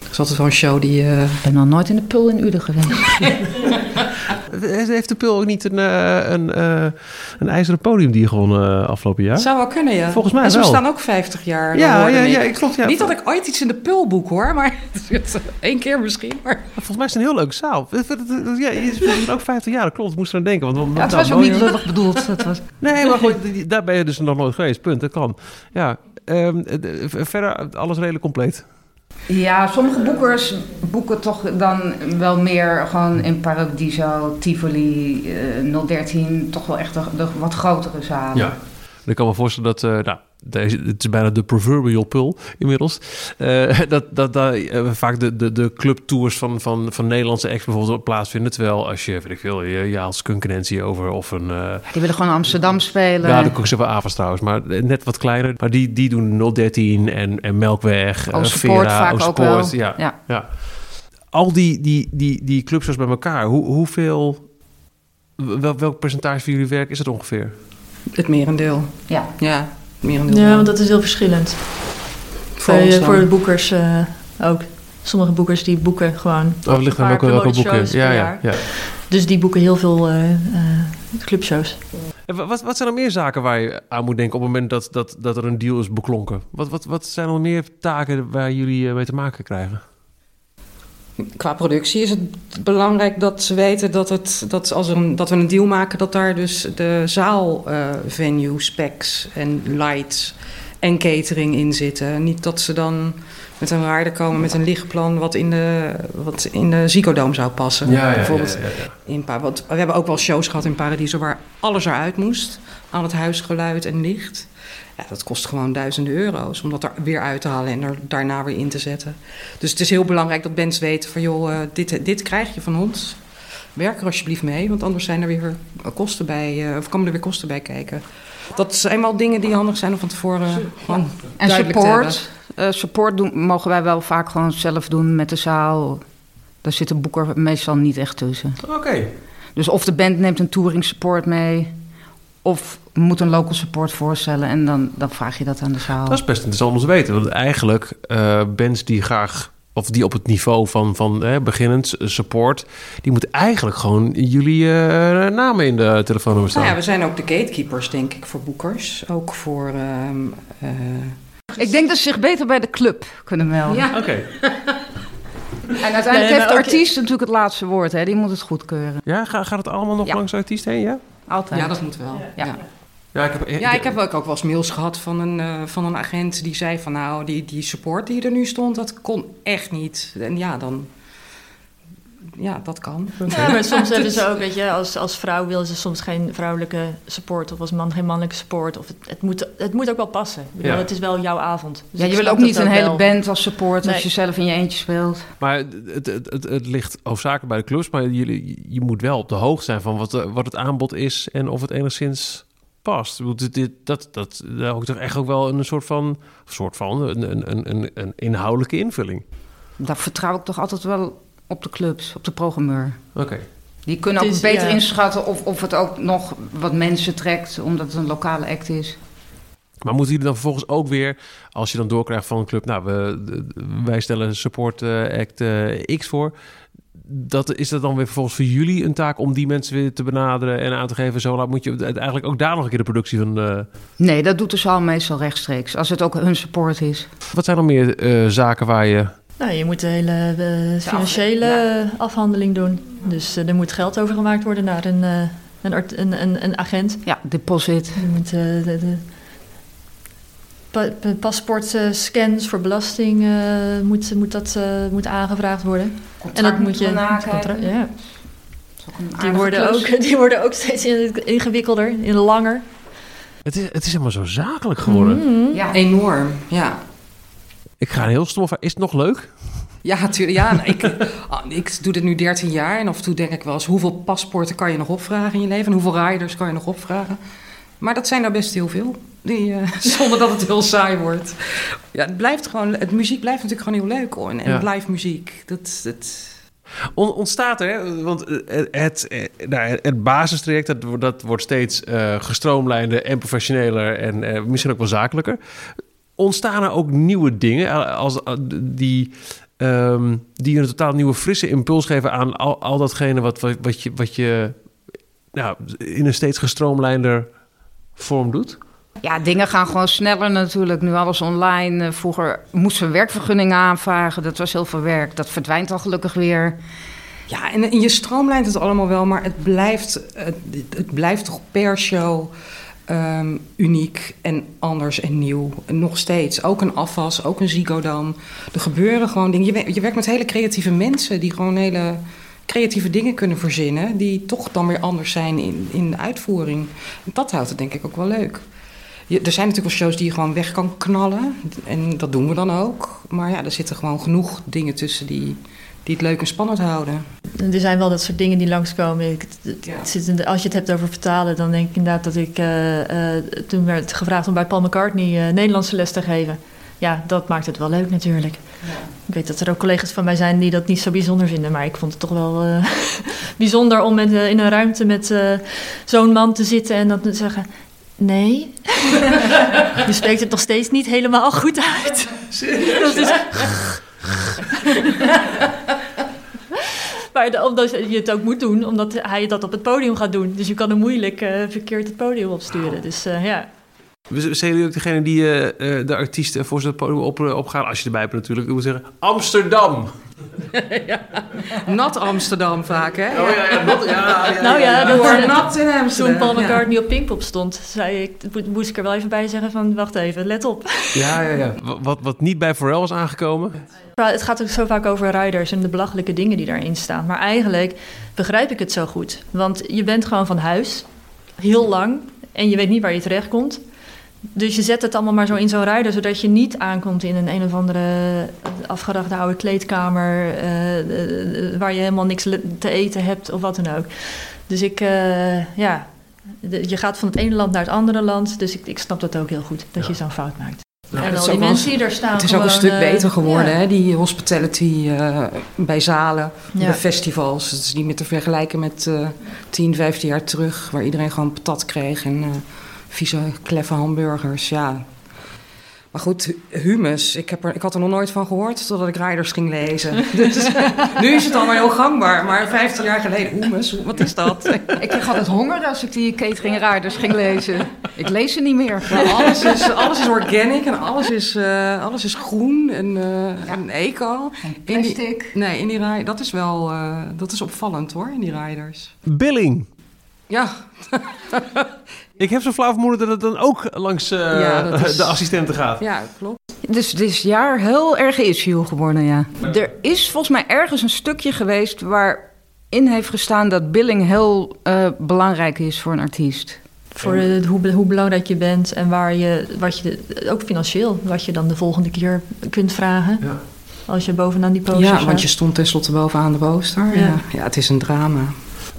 Het is altijd wel een show die... Uh... Ik ben nog nooit in de Pul in Uden geweest. Heeft de Pul ook niet een, uh, een, uh, een ijzeren podium die gewoon afgelopen jaar? Zou wel kunnen, ja. Volgens mij en ze wel. staan ook 50 jaar. Ja, ja, ja, ik klopt. Ja. Niet dat ik ooit iets in de Pul boek hoor, maar één keer misschien. Maar... Volgens mij is het een heel leuke zaal. Ja, je is ook 50 jaar, dat klopt. Ik moest er aan denken. Want, ja, het was ook niet lullig bedoeld. Het was... Nee, maar goed, daar ben je dus nog nooit geweest. Punt, dat kan. Ja, um, verder alles redelijk compleet. Ja, sommige boekers boeken toch dan wel meer gewoon in Paradiso, Tivoli, uh, 013, toch wel echt de, wat grotere zalen. Ik kan me voorstellen dat, uh, nou, deze, het is bijna de proverbial pull inmiddels. Uh, dat dat, dat uh, vaak de, de, de clubtours van, van, van Nederlandse ex bijvoorbeeld plaatsvinden. Terwijl als je, weet ik veel, je, je haalt over of een... Uh, die willen gewoon Amsterdam spelen. Ja, de ook wel Avas trouwens, maar net wat kleiner. Maar die, die doen 013 en, en Melkweg, uh, Vera, vaak ook wel. Ja, ja. ja. Al die, die, die, die clubs bij elkaar, hoe, hoeveel... Wel, welk percentage van jullie werk is het ongeveer? Het merendeel. Ja. Ja, ja, want dat is heel verschillend. Voor, Bij, voor de boekers uh, ook. Sommige boekers die boeken gewoon. Oh, ligt aan welke, welke boeken? Ja, ja, ja. Dus die boeken heel veel uh, uh, clubshows. Wat, wat zijn er meer zaken waar je aan moet denken op het moment dat, dat, dat er een deal is beklonken? Wat, wat, wat zijn er meer taken waar jullie mee te maken krijgen? Qua productie is het belangrijk dat ze weten dat, het, dat als een, dat we een deal maken, dat daar dus de zaalvenue, uh, specs en lights en catering in zitten. Niet dat ze dan met een waarde komen met een lichtplan wat in de, wat in de Zicodoom zou passen. Ja, ja, Bijvoorbeeld ja, In we hebben ook wel shows gehad in Paradiso waar alles eruit moest. Aan het huisgeluid en licht. Ja, dat kost gewoon duizenden euro's om dat er weer uit te halen en er daarna weer in te zetten. Dus het is heel belangrijk dat mensen weten van joh, uh, dit, dit krijg je van ons. Werk er alsjeblieft mee, want anders zijn er weer kosten bij, uh, of komen er weer kosten bij kijken. Dat zijn wel dingen die handig zijn om van tevoren gewoon En support, uh, support doen, mogen wij wel vaak gewoon zelf doen met de zaal. Daar zit de boeker meestal niet echt tussen. Oké. Dus of de band neemt een touring support mee, of moet een local support voorstellen en dan, dan vraag je dat aan de zaal. Dat is best interessant om te weten. Want eigenlijk uh, bands die graag of die op het niveau van, van hè, beginnend support, die moeten eigenlijk gewoon jullie uh, namen in de telefoonnummer staan. Nou ja, we zijn ook de gatekeepers, denk ik, voor boekers. Ook voor. Uh, uh... Ik denk dat ze zich beter bij de club kunnen melden. Ja, oké. Okay. En uiteindelijk heeft de artiest natuurlijk het laatste woord, hè? die moet het goedkeuren. Ja, gaat het allemaal nog langs de artiest heen? Ja? Altijd. Ja, dat moet wel. ja. ja. Ja, ik heb, ja, ik heb ook, ook wel eens mails gehad van een, uh, van een agent die zei van nou, die, die support die er nu stond, dat kon echt niet. En ja, dan. Ja, dat kan. Ja, maar soms hebben ze ook, weet je, als, als vrouw willen ze soms geen vrouwelijke support of als man geen mannelijke support. Of het, het, moet, het moet ook wel passen. Bedoel, ja. Het is wel jouw avond. Dus ja, je wil ook niet een hele band als support nee. als je zelf in je eentje speelt. Maar het, het, het, het ligt hoofdzakelijk bij de clubs, maar je, je moet wel op de hoogte zijn van wat, wat het aanbod is en of het enigszins past. Dit, dat, dat, daar ook toch echt ook wel een soort van, soort van een, een, een, een inhoudelijke invulling. Daar vertrouw ik toch altijd wel op de clubs, op de programmeur. Oké. Okay. Die kunnen ook is, beter ja. inschatten of, of het ook nog wat mensen trekt, omdat het een lokale act is. Maar moeten jullie dan vervolgens ook weer, als je dan doorkrijgt van een club, nou, we, wij stellen support act X voor dat, is dat dan weer vervolgens voor jullie een taak om die mensen weer te benaderen en aan te geven? Zo laat moet je eigenlijk ook daar nog een keer de productie van. Uh... Nee, dat doet de zaal meestal rechtstreeks, als het ook hun support is. Wat zijn er meer uh, zaken waar je. Nou, je moet de hele uh, financiële ja. afhandeling doen. Dus er moet geld overgemaakt worden naar een, een, een, een, agent. Ja, deposit. Je moet de, de pa paspoortscans voor belasting uh, moet, moet, dat, uh, moet aangevraagd worden. Contract en dat moet je. Contract, ja. Die worden, ook, die worden ook steeds ingewikkelder, in langer. Het is, het is helemaal zo zakelijk geworden. Mm -hmm. Ja, enorm. Ja. Ik ga een heel stom Is het nog leuk? Ja, natuurlijk. Ja, ik, ik doe dit nu 13 jaar en af en toe denk ik wel eens... hoeveel paspoorten kan je nog opvragen in je leven? En hoeveel riders kan je nog opvragen? Maar dat zijn er best heel veel. Die, uh, zonder dat het heel saai wordt. Ja, het blijft gewoon, het muziek blijft natuurlijk gewoon heel leuk hoor. En, en ja. blijft muziek. Dat, dat... On, ontstaat er, want het, het, nou, het basistraject dat, dat wordt steeds uh, gestroomlijnder en professioneler en uh, misschien ook wel zakelijker. Ontstaan er ook nieuwe dingen als, die, um, die een totaal nieuwe frisse impuls geven aan al, al datgene wat, wat, wat je, wat je nou, in een steeds gestroomlijnder vorm doet? Ja, dingen gaan gewoon sneller natuurlijk. Nu alles online. Vroeger moesten we werkvergunningen aanvragen. Dat was heel veel werk. Dat verdwijnt al gelukkig weer. Ja, en, je stroomlijnt het allemaal wel, maar het blijft, het, het blijft toch per show um, uniek en anders en nieuw. En nog steeds. Ook een afwas, ook een Zigodam. Er gebeuren gewoon dingen. Je, werkt met hele creatieve mensen die gewoon hele creatieve dingen kunnen verzinnen... die toch dan weer anders zijn in, in de uitvoering. Dat houdt het denk ik ook wel leuk. Je, er zijn natuurlijk wel shows die je gewoon weg kan knallen. En dat doen we dan ook. Maar ja, er zitten gewoon genoeg dingen tussen die, die het leuk en spannend houden. Er zijn wel dat soort dingen die langskomen. Ik, ja. als je het hebt over vertalen, dan denk ik inderdaad dat ik... Uh, uh, toen werd gevraagd om bij Paul McCartney uh, Nederlandse les te geven. Ja, dat maakt het wel leuk natuurlijk. Ja. Ik weet dat er ook collega's van mij zijn die dat niet zo bijzonder vinden. Maar ik vond het toch wel bijzonder om met, in een ruimte met zo'n man te zitten en dan te zeggen... Nee. je spreekt het nog steeds niet helemaal goed uit. Serieus? Is... maar de, omdat je het ook moet doen, omdat hij dat op het podium gaat doen. Dus je kan hem moeilijk uh, verkeerd het podium opsturen. Wow. Dus uh, ja. Zijn jullie ook degene die uh, de artiesten voor zijn podium op, opgaan? Als je erbij bent natuurlijk. Ik moet zeggen, Amsterdam. ja. Nat Amsterdam vaak, hè? Oh ja, ja, not, ja, ja Nou ja, dat was nat in Amsterdam. Toen Paul McCartney ja. op Pinkpop stond, zei ik, moest ik er wel even bij zeggen van, wacht even, let op. Ja, ja, ja. Wat, wat niet bij Pharrell is aangekomen? Het gaat ook zo vaak over riders en de belachelijke dingen die daarin staan. Maar eigenlijk begrijp ik het zo goed. Want je bent gewoon van huis, heel lang, en je weet niet waar je terecht komt. Dus je zet het allemaal maar zo in zo'n rider, zodat je niet aankomt in een een of andere afgedachte oude kleedkamer, uh, waar je helemaal niks te eten hebt of wat dan ook. Dus ik, uh, ja, je gaat van het ene land naar het andere land, dus ik, ik snap dat ook heel goed, dat ja. je zo'n fout maakt. en al die mensen die er staan. Het is ook een stuk beter geworden, hè? die hospitality bij zalen, bij festivals. Het is niet meer te vergelijken met 10, 15 jaar terug, waar iedereen gewoon patat kreeg en vieze, kleffe hamburgers. Ja, maar goed, humus, ik, heb er, ik had er nog nooit van gehoord totdat ik Riders ging lezen. Dus, nu is het allemaal heel gangbaar, maar 15 jaar geleden, humus, wat is dat? ik kreeg altijd honger als ik die catering Riders ging lezen. Ik lees ze niet meer. alles, is, alles is organic en alles is, uh, alles is groen en, uh, en eco. plastic. In die, nee, in die dat is wel uh, dat is opvallend hoor, in die Riders. Billing. Ja. Ik heb zo flauw vermoeden dat het dan ook langs uh, de assistenten gaat. Ja, klopt. Dus dit jaar heel erg issue geworden, ja. Er is volgens mij ergens een stukje geweest waarin heeft gestaan dat billing heel uh, belangrijk is voor een artiest. Voor de, hoe, hoe, belangrijk je bent en waar je, wat je, ook financieel, wat je dan de volgende keer kunt vragen. Ja. Als je bovenaan die poster Ja, want je stond tenslotte bovenaan de poster. Ja. ja, het is een drama.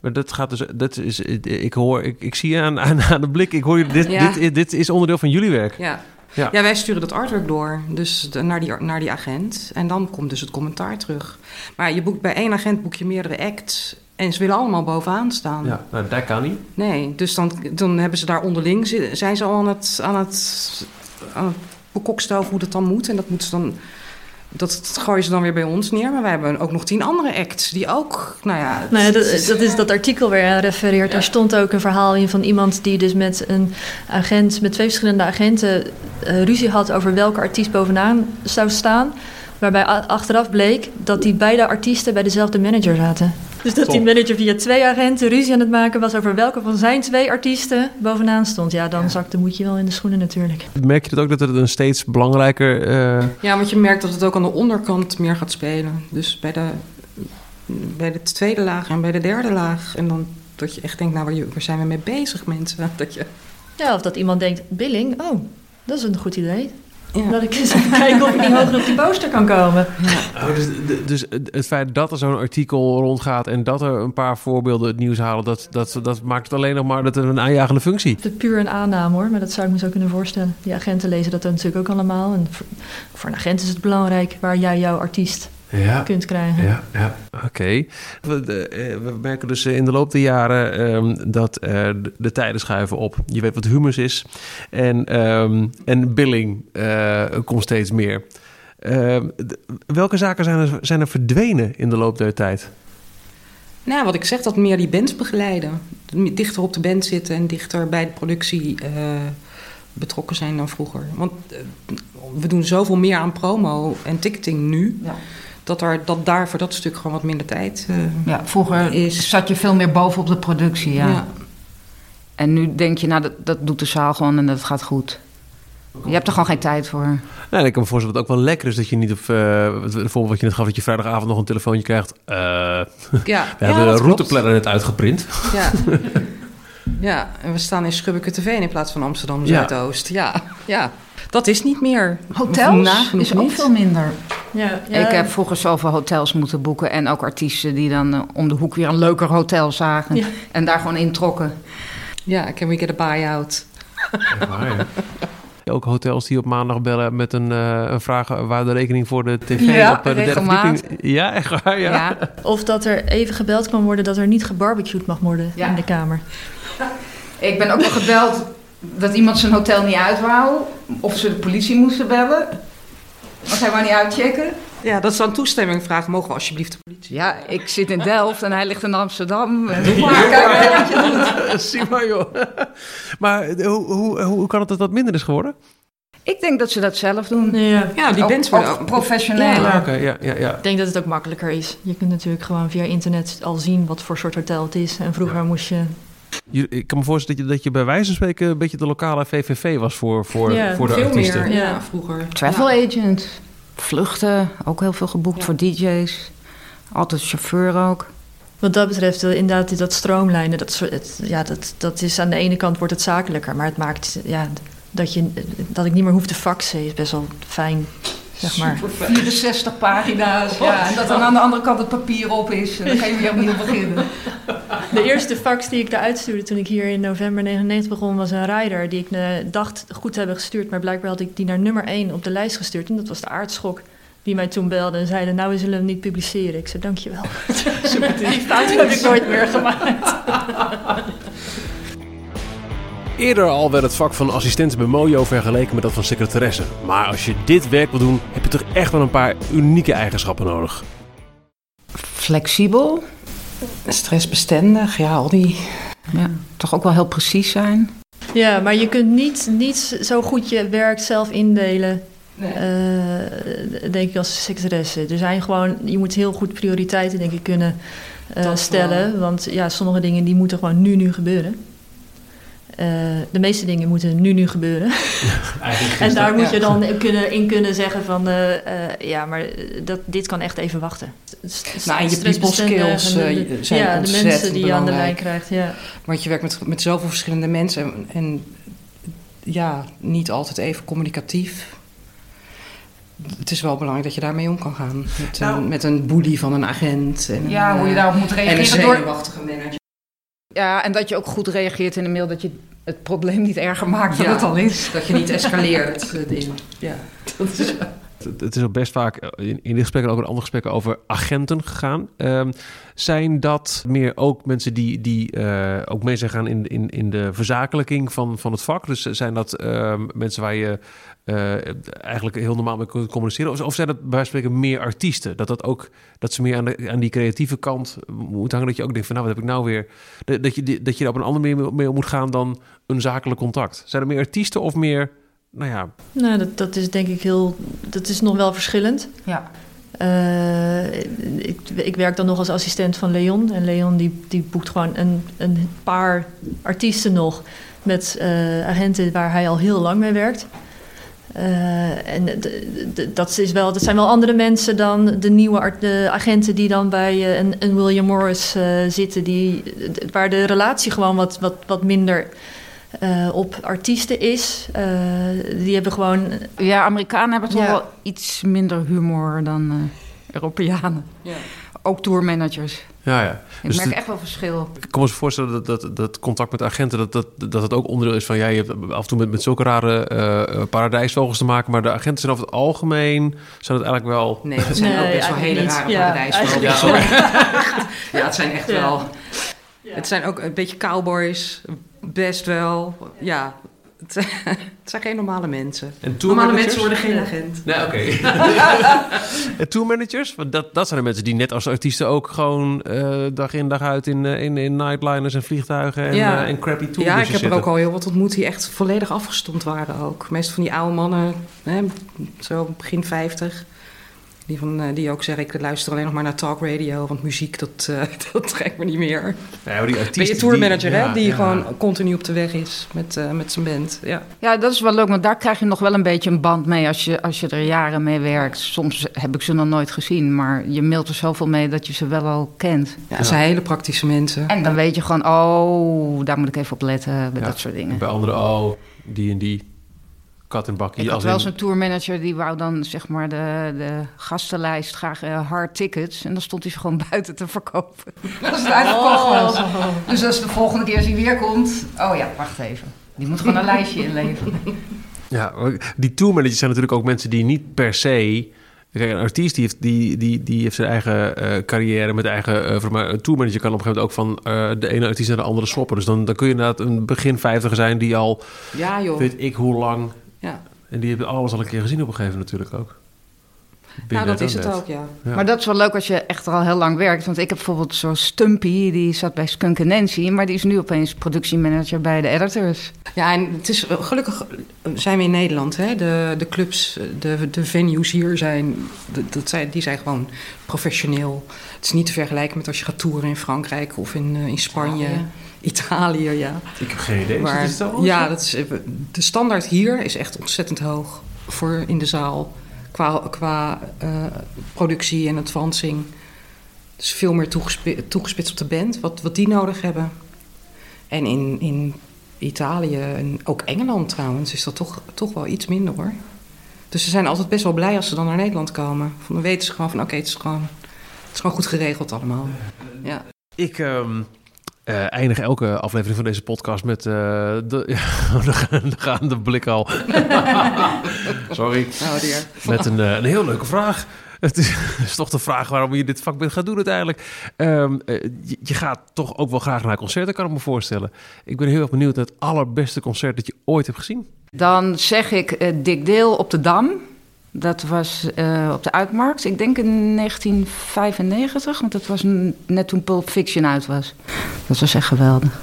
Maar dat gaat dus, dat is, ik hoor, ik, ik zie aan, aan, aan de blik, ik hoor dit, dit, dit is onderdeel van jullie werk. Ja. Ja. ja, wij sturen dat artwork door, dus naar, die, naar die agent. En dan komt dus het commentaar terug. Maar je boekt bij één agent boek je meerdere acts. En ze willen allemaal bovenaan staan. Ja, nou, dat kan niet. Nee, dus dan, dan hebben ze daar onderling... zijn ze al aan het, aan het, aan het bekokstoven hoe dat dan moet. En dat moeten ze dan dat gooien ze dan weer bij ons neer. Maar wij hebben ook nog tien andere acts die ook, nou ja... Nou ja dat, dat, is dat artikel waar je refereert. Daar stond ook een verhaal in van iemand die dus met een agent... met twee verschillende agenten uh, ruzie had over welke artiest bovenaan zou staan. Waarbij achteraf bleek dat die beide artiesten bij dezelfde manager zaten. Dus dat die manager via twee agenten ruzie aan het maken was over welke van zijn twee artiesten bovenaan stond. Ja, dan zakt de moedje wel in de schoenen natuurlijk. Merk je het ook dat het een steeds belangrijker. Uh... Ja, want je merkt dat het ook aan de onderkant meer gaat spelen. Dus bij de, bij de tweede laag en bij de derde laag. En dan dat je echt denkt, nou, waar, waar zijn we mee bezig, mensen? Dat je... Ja, of dat iemand denkt, billing, oh, dat is een goed idee. Ja. Dat ik eens even kijken of ik niet hoger op die poster kan komen. Ja. Oh, dus, dus, het feit dat er zo'n artikel rondgaat en dat er een paar voorbeelden het nieuws halen, dat, dat, dat maakt het alleen nog maar dat een aanjagende functie. Het is puur een aanname hoor, maar dat zou ik me zo kunnen voorstellen. Die agenten lezen dat natuurlijk ook allemaal. En voor, voor een agent is het belangrijk waar jij jouw artiest ja. kunt krijgen. Ja, ja. oké. We, eh, we, merken dus in de loop der jaren ehm, dat uh, de, tijden schuiven op. Je weet wat humus is. En, um, en billing uh, komt steeds meer. Ehm, welke zaken zijn er, zijn er verdwenen in de loop der tijd? Nou, wat ik zeg, dat meer die bands begeleiden. Dichter op de band zitten en dichter bij de productie betrokken zijn dan vroeger. Want we doen zoveel meer aan promo en ticketing nu. Ja dat, er, dat daar voor dat stuk gewoon wat minder tijd uh, ja, vroeger is. zat je veel meer bovenop de productie, ja. En nu denk je, nou, dat, dat doet de zaal gewoon en dat gaat goed. Je hebt er gewoon geen tijd voor. Nee, ik kan me voorstellen dat het ook wel lekker is dat je niet op... Uh, bijvoorbeeld wat je net gaf, dat je vrijdagavond nog een telefoontje krijgt. Uh, ja. We hebben de routeplanner net uitgeprint. Ja. ja, en we staan in Schubbeke TV in plaats van Amsterdam Zuidoost. Ja, ja. Dat is niet meer. Hotels is ook veel minder. Ja, ja, Ik heb vroeger zoveel hotels moeten boeken. En ook artiesten die dan uh, om de hoek weer een leuker hotel zagen. Ja. En daar gewoon introkken. Ja, can we get a buy-out? Ook hotels die op maandag bellen met een, uh, een vraag waar de rekening voor de tv ja, op uh, de derde verdieping... Ja, echt waar, ja. ja. Of dat er even gebeld kan worden dat er niet gebarbecued mag worden in de kamer. Ik ben ook wel gebeld dat iemand zijn hotel niet uit wou. Of ze de politie moesten bellen. Want hij wou niet uitchecken. Ja, dat is dan toestemming vragen. Mogen we alsjeblieft de politie? Ja, ik zit in Delft en hij ligt in Amsterdam. Doe maar, kijk wat je doet. Zie maar, joh. Maar hoe, hoe, hoe kan het dat dat minder is geworden? Ik denk dat ze dat zelf doen. Ja, ja die worden ook professioneel. Ja. ja, ja, ja. Ik denk dat het ook makkelijker is. Je kunt natuurlijk gewoon via internet al zien wat voor soort hotel het is. En vroeger moest je ik kan me voorstellen dat je, dat je bij wijze van spreken een beetje de lokale VVV was voor, voor, voor de veel artiesten. Meer, ja, vroeger. Travel agent, vluchten, ook heel veel geboekt voor DJ's. Altijd chauffeur ook. Wat dat betreft, inderdaad, dat stroomlijnen, dat, ja, dat, dat is aan de ene kant wordt het zakelijker, maar het maakt ja, dat, je, dat ik niet meer hoef te faxen, is best wel fijn. Zeg maar. 64 pagina's, ja. En dat dan aan de andere kant het papier op is. En dan kan je weer opnieuw beginnen. De eerste fax die ik eruit stuurde toen ik hier in november 99 begon... was een rider die ik uh, dacht goed te hebben gestuurd... maar blijkbaar had ik die naar nummer 1 op de lijst gestuurd. En dat was de aardschok die mij toen belde en zeiden... nou, we zullen hem niet publiceren. Ik zei, dankjewel. die fout heb ik nooit meer gemaakt. Eerder al werd het vak van assistent bij Mojo vergeleken met dat van secretaresse. Maar als je dit werk wil doen, heb je toch echt wel een paar unieke eigenschappen nodig. Flexibel. Stressbestendig, ja, al die... Ja, toch ook wel heel precies zijn. Ja, maar je kunt niet, niet zo goed je werk zelf indelen Nee. Uh, denk ik als secretaresse. Er zijn gewoon, je moet heel goed prioriteiten denk ik kunnen uh, stellen. Want ja, sommige dingen die moeten gewoon nu, nu gebeuren. Uh, de meeste dingen moeten nu, nu gebeuren. en daar moet je dan kunnen, in kunnen zeggen van... ja, maar dat, dit kan echt even wachten. Nou, en je people skills de, zijn Ja, de mensen die je aan de lijn krijgt, ja. Want je werkt met, met zoveel verschillende mensen... en, en ja, niet altijd even communicatief het is wel belangrijk dat je daarmee om kan gaan. Met, nou, een, met een bully van een agent. En ja, hoe je daarop moet reageren. En een zenuwachtige manager. Ja, en dat je ook goed reageert in de mail. Dat je het probleem niet erger maakt dan het al is. Dat je niet escaleert. ja, dat is... Het is ook best vaak in, in dit gesprek en ook in andere gesprekken over agenten gegaan. Um, zijn dat meer ook mensen die, die uh, ook mee zijn gaan in, in, in de verzakelijking van, van het vak? Dus zijn dat uh, mensen waar je uh, eigenlijk heel normaal mee kunt communiceren? Of, of zijn dat bij spreken meer artiesten? Dat, dat, ook, dat ze meer aan, de, aan die creatieve kant moet hangen? Dat je ook denkt van nou, wat heb ik nou weer? Dat je, dat je er op een andere manier mee moet gaan dan een zakelijk contact. Zijn er meer artiesten of meer nou ja. Nou, dat, dat is denk ik heel. Dat is nog wel verschillend. Ja. Uh, ik, ik, werk dan nog als assistent van Leon. En Leon die, die boekt gewoon een, een paar artiesten nog met uh, agenten waar hij al heel lang mee werkt. Uh, en dat, is wel, dat zijn wel andere mensen dan de nieuwe de agenten die dan bij een, een William Morris zitten, die, waar de relatie gewoon wat, wat, wat minder uh, op artiesten is. Uh, die hebben gewoon. Ja, Amerikanen hebben toch wel iets minder humor dan uh, Europeanen. Ja. Ook tourmanagers. Ja, ja. Ik dus merk echt wel verschil. Ik kan me voorstellen dat, dat, dat contact met agenten... dat dat, dat het ook onderdeel is van... Ja, je hebt af en toe met, met zulke rare paradijsvogels te maken... maar de agenten zijn over het algemeen... zijn het eigenlijk wel... Nee, het zijn ook best wel hele rare ja, paradijsvogels. Ja, ja, het zijn echt wel... Het zijn ook een beetje cowboys, best wel. Ja, het, zijn geen normale mensen. En normale mensen worden geen agent. Nee, oké. en tourmanagers? Want dat, dat zijn de mensen die net als artiesten ook gewoon uh, dag in dag uit in, uh, in, in nightliners en vliegtuigen en, ja. uh, en crappy tours Ja, ik heb er ook al heel wat ontmoet die echt volledig afgestomd waren ook. Meestal van die oude mannen, hè, zo begin 50 die, van, uh, die ook zeggen, ik luister alleen nog maar naar talk radio, want muziek, dat, uh, dat trekt me niet meer. Ja, die ben je tourmanager, die, hè? Die gewoon continu op de weg is met, uh, met zijn band. Ja. ja, dat is wel leuk, want daar krijg je nog wel een beetje een band mee als je, als je er jaren mee werkt. Soms heb ik ze nog nooit gezien, maar je mailt er zoveel mee dat je ze wel al kent. Ja, dat zijn hele praktische mensen. En dan weet je gewoon, oh, daar moet ik even op letten, bij dat soort dingen. bij anderen, oh, die en die kat en bakkie. Ik had wel in... zo'n tourmanager die wou dan zeg maar de, de gastenlijst graag uh, hard tickets. En dan stond hij ze gewoon buiten te verkopen. Dat is het uitverkocht was. Oh. Dus als de volgende keer als hij weer komt... Oh ja, wacht even. Die moet gewoon een lijstje inleveren. Ja, die tourmanagers zijn natuurlijk ook mensen die niet per se... Kijk, een artiest die heeft, die, die, die heeft zijn eigen uh, carrière met eigen uh, maar een tourmanager kan op een gegeven moment ook van uh, de ene artiest naar de andere swappen. Dus dan, dan kun je inderdaad een begin vijftiger zijn die al ja, joh. weet ik hoe lang ja. En die hebben alles al een keer gezien op een gegeven moment natuurlijk ook. nou, dat is het ook, ja. Maar dat is wel leuk als je echt er al heel lang werkt. Want ik heb bijvoorbeeld zo'n Stumpy, die zat bij Skunk Nancy... maar die is nu opeens productiemanager bij de editors. Ja, en het is, gelukkig zijn we in Nederland. Hè? De, de clubs, de, de venues hier zijn, dat zijn, die zijn gewoon professioneel. Het is niet te vergelijken met als je gaat toeren in Frankrijk of in, in Spanje... Italië, ja. Ik heb geen idee. Maar, is ja, dat is, de standaard hier is echt ontzettend hoog voor in de zaal. Qua, qua uh, productie en advancing. Dus veel meer toegespitst op de band, wat, wat die nodig hebben. En in, in Italië en ook Engeland trouwens is dat toch, toch wel iets minder hoor. Dus ze zijn altijd best wel blij als ze dan naar Nederland komen. Van, dan weten ze gewoon van oké, het, is gewoon, het is gewoon goed geregeld allemaal. Ja. Ik, um, uh, eindig elke aflevering van deze podcast met uh, de, ja, gaan de blik al. Sorry. Oh dear. Met een, uh, een heel leuke vraag. Het is, is, toch de vraag waarom je dit vak bent gaan doen uiteindelijk. Um, je, je, gaat toch ook wel graag naar concerten, kan ik me voorstellen. Ik ben heel erg benieuwd naar het allerbeste concert dat je ooit hebt gezien. Dan zeg ik Dick Deel op de Dam. Dat was uh, op de Uitmarkt, ik denk in 1995, want dat was net toen Pulp Fiction uit was. Dat was echt geweldig.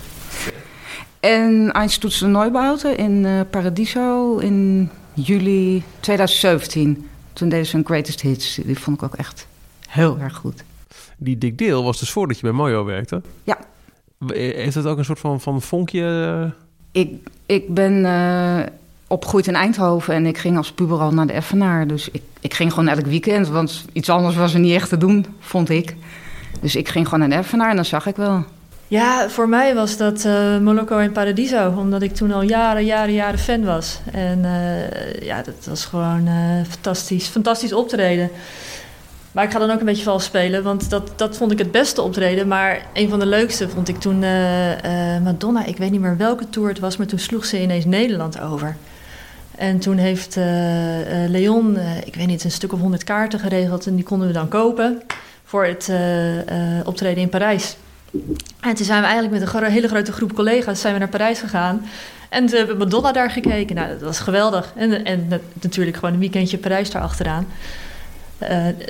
En Einstürzende Neubauten in uh, Paradiso in juli 2017. Toen deden ze een Greatest Hits. Die vond ik ook echt heel erg goed. Die Dick Deel was dus voordat je bij Mojo werkte? Ja. Heeft dat ook een soort van, van vonkje? Ik, ik ben... Uh, opgegroeid in Eindhoven en ik ging als puber al naar de Effenaar. Dus ik, ik ging gewoon elk weekend, want iets anders was er niet echt te doen, vond ik. Dus ik ging gewoon naar de Effenaar en dan zag ik wel. Ja, voor mij was dat uh, Moloko in Paradiso, omdat ik toen al jaren, jaren, jaren fan was. En uh, ja, dat was gewoon uh, fantastisch, fantastisch optreden. Maar ik ga dan ook een beetje vals spelen, want dat, dat vond ik het beste optreden. Maar een van de leukste vond ik toen Madonna, ik weet niet meer welke tour het was, maar toen sloeg ze ineens Nederland over. En toen heeft uh, uh, Leon, uh, ik weet niet, een stuk of honderd kaarten geregeld. En die konden we dan kopen voor het optreden in Parijs. En toen zijn we eigenlijk met een hele grote groep collega's zijn we naar Parijs gegaan. En toen hebben we Madonna daar gekeken. Nou, dat was geweldig. En, en natuurlijk gewoon een weekendje Parijs daar achteraan.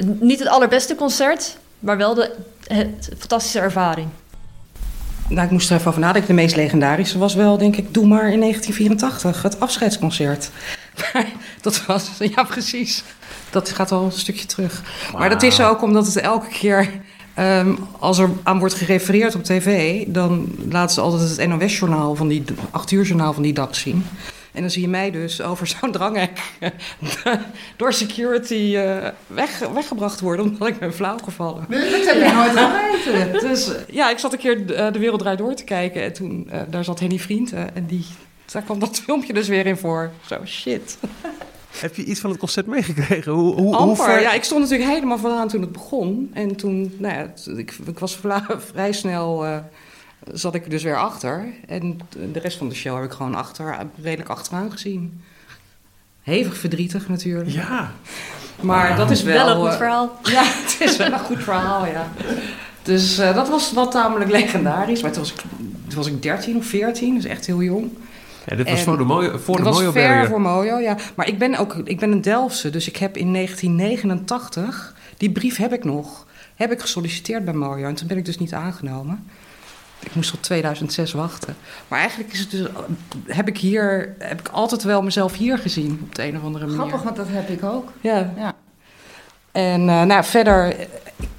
niet het allerbeste concert, maar wel de fantastische ervaring. Nou, ik moest er even over nadenken. De meest legendarische was wel, denk ik, Doe maar in 1984, het afscheidsconcert. dat was, ja precies, dat gaat al een stukje terug. Wow. Maar dat is ook omdat het elke keer, um, als er aan wordt gerefereerd op tv... dan laten ze altijd het NOS-journaal van die, 8 uur journaal van die dag zien... En dan zie je mij dus over zo'n dranghek door security uh, weg, weggebracht worden omdat ik ben flauw gevallen. Nee, dat heb je nooit geweten. Dus ja, ik zat een keer uh, de wereld draait door te kijken en toen uh, daar zat Henny Vriend en die, daar kwam dat filmpje dus weer in voor. Zo shit. Heb je iets van het concert meegekregen? Hoe, hoe, Amper. hoe ver... Ja, ik stond natuurlijk helemaal vooraan toen het begon. En toen, nou ja, ik, ik was vrij snel zat ik dus weer achter. En de rest van de show heb ik gewoon achter, redelijk achteraan gezien. Hevig verdrietig natuurlijk. Ja. Maar dat is wel... Wel een goed verhaal. Ja, het is wel een goed verhaal, ja. Dus uh, dat was wat tamelijk legendarisch. Maar toen was, ik, toen was ik 13 of 14, dus echt heel jong. Ja, dit was en voor de Mojo voor de was Mojo ver voor Mojo, ja. Maar ik ben ook ik ben een Delftse, dus ik heb in 1989... Die brief heb ik nog. Heb ik gesolliciteerd bij Mojo. En toen ben ik dus niet aangenomen. Ik moest tot 2006 wachten. Maar eigenlijk is het dus, heb ik hier heb ik altijd wel mezelf hier gezien op de een of andere manier. Grappig, want dat heb ik ook. Ja. ja. En uh, nou, verder,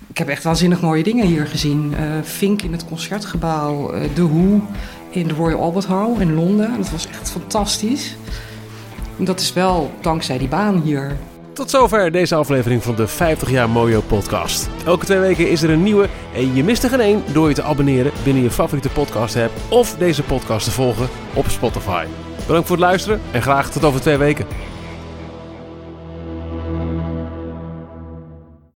ik heb echt waanzinnig mooie dingen hier gezien. Uh, Fink in het concertgebouw, uh, The Who in de Royal Albert Hall in Londen. Dat was echt fantastisch. En dat is wel dankzij die baan hier. Tot zover deze aflevering van de 50 jaar Mojo podcast. Elke twee weken is er een nieuwe en je mist er geen één door je te abonneren binnen je favoriete podcast app of deze podcast te volgen op Spotify. Bedankt voor het luisteren en graag tot over twee weken.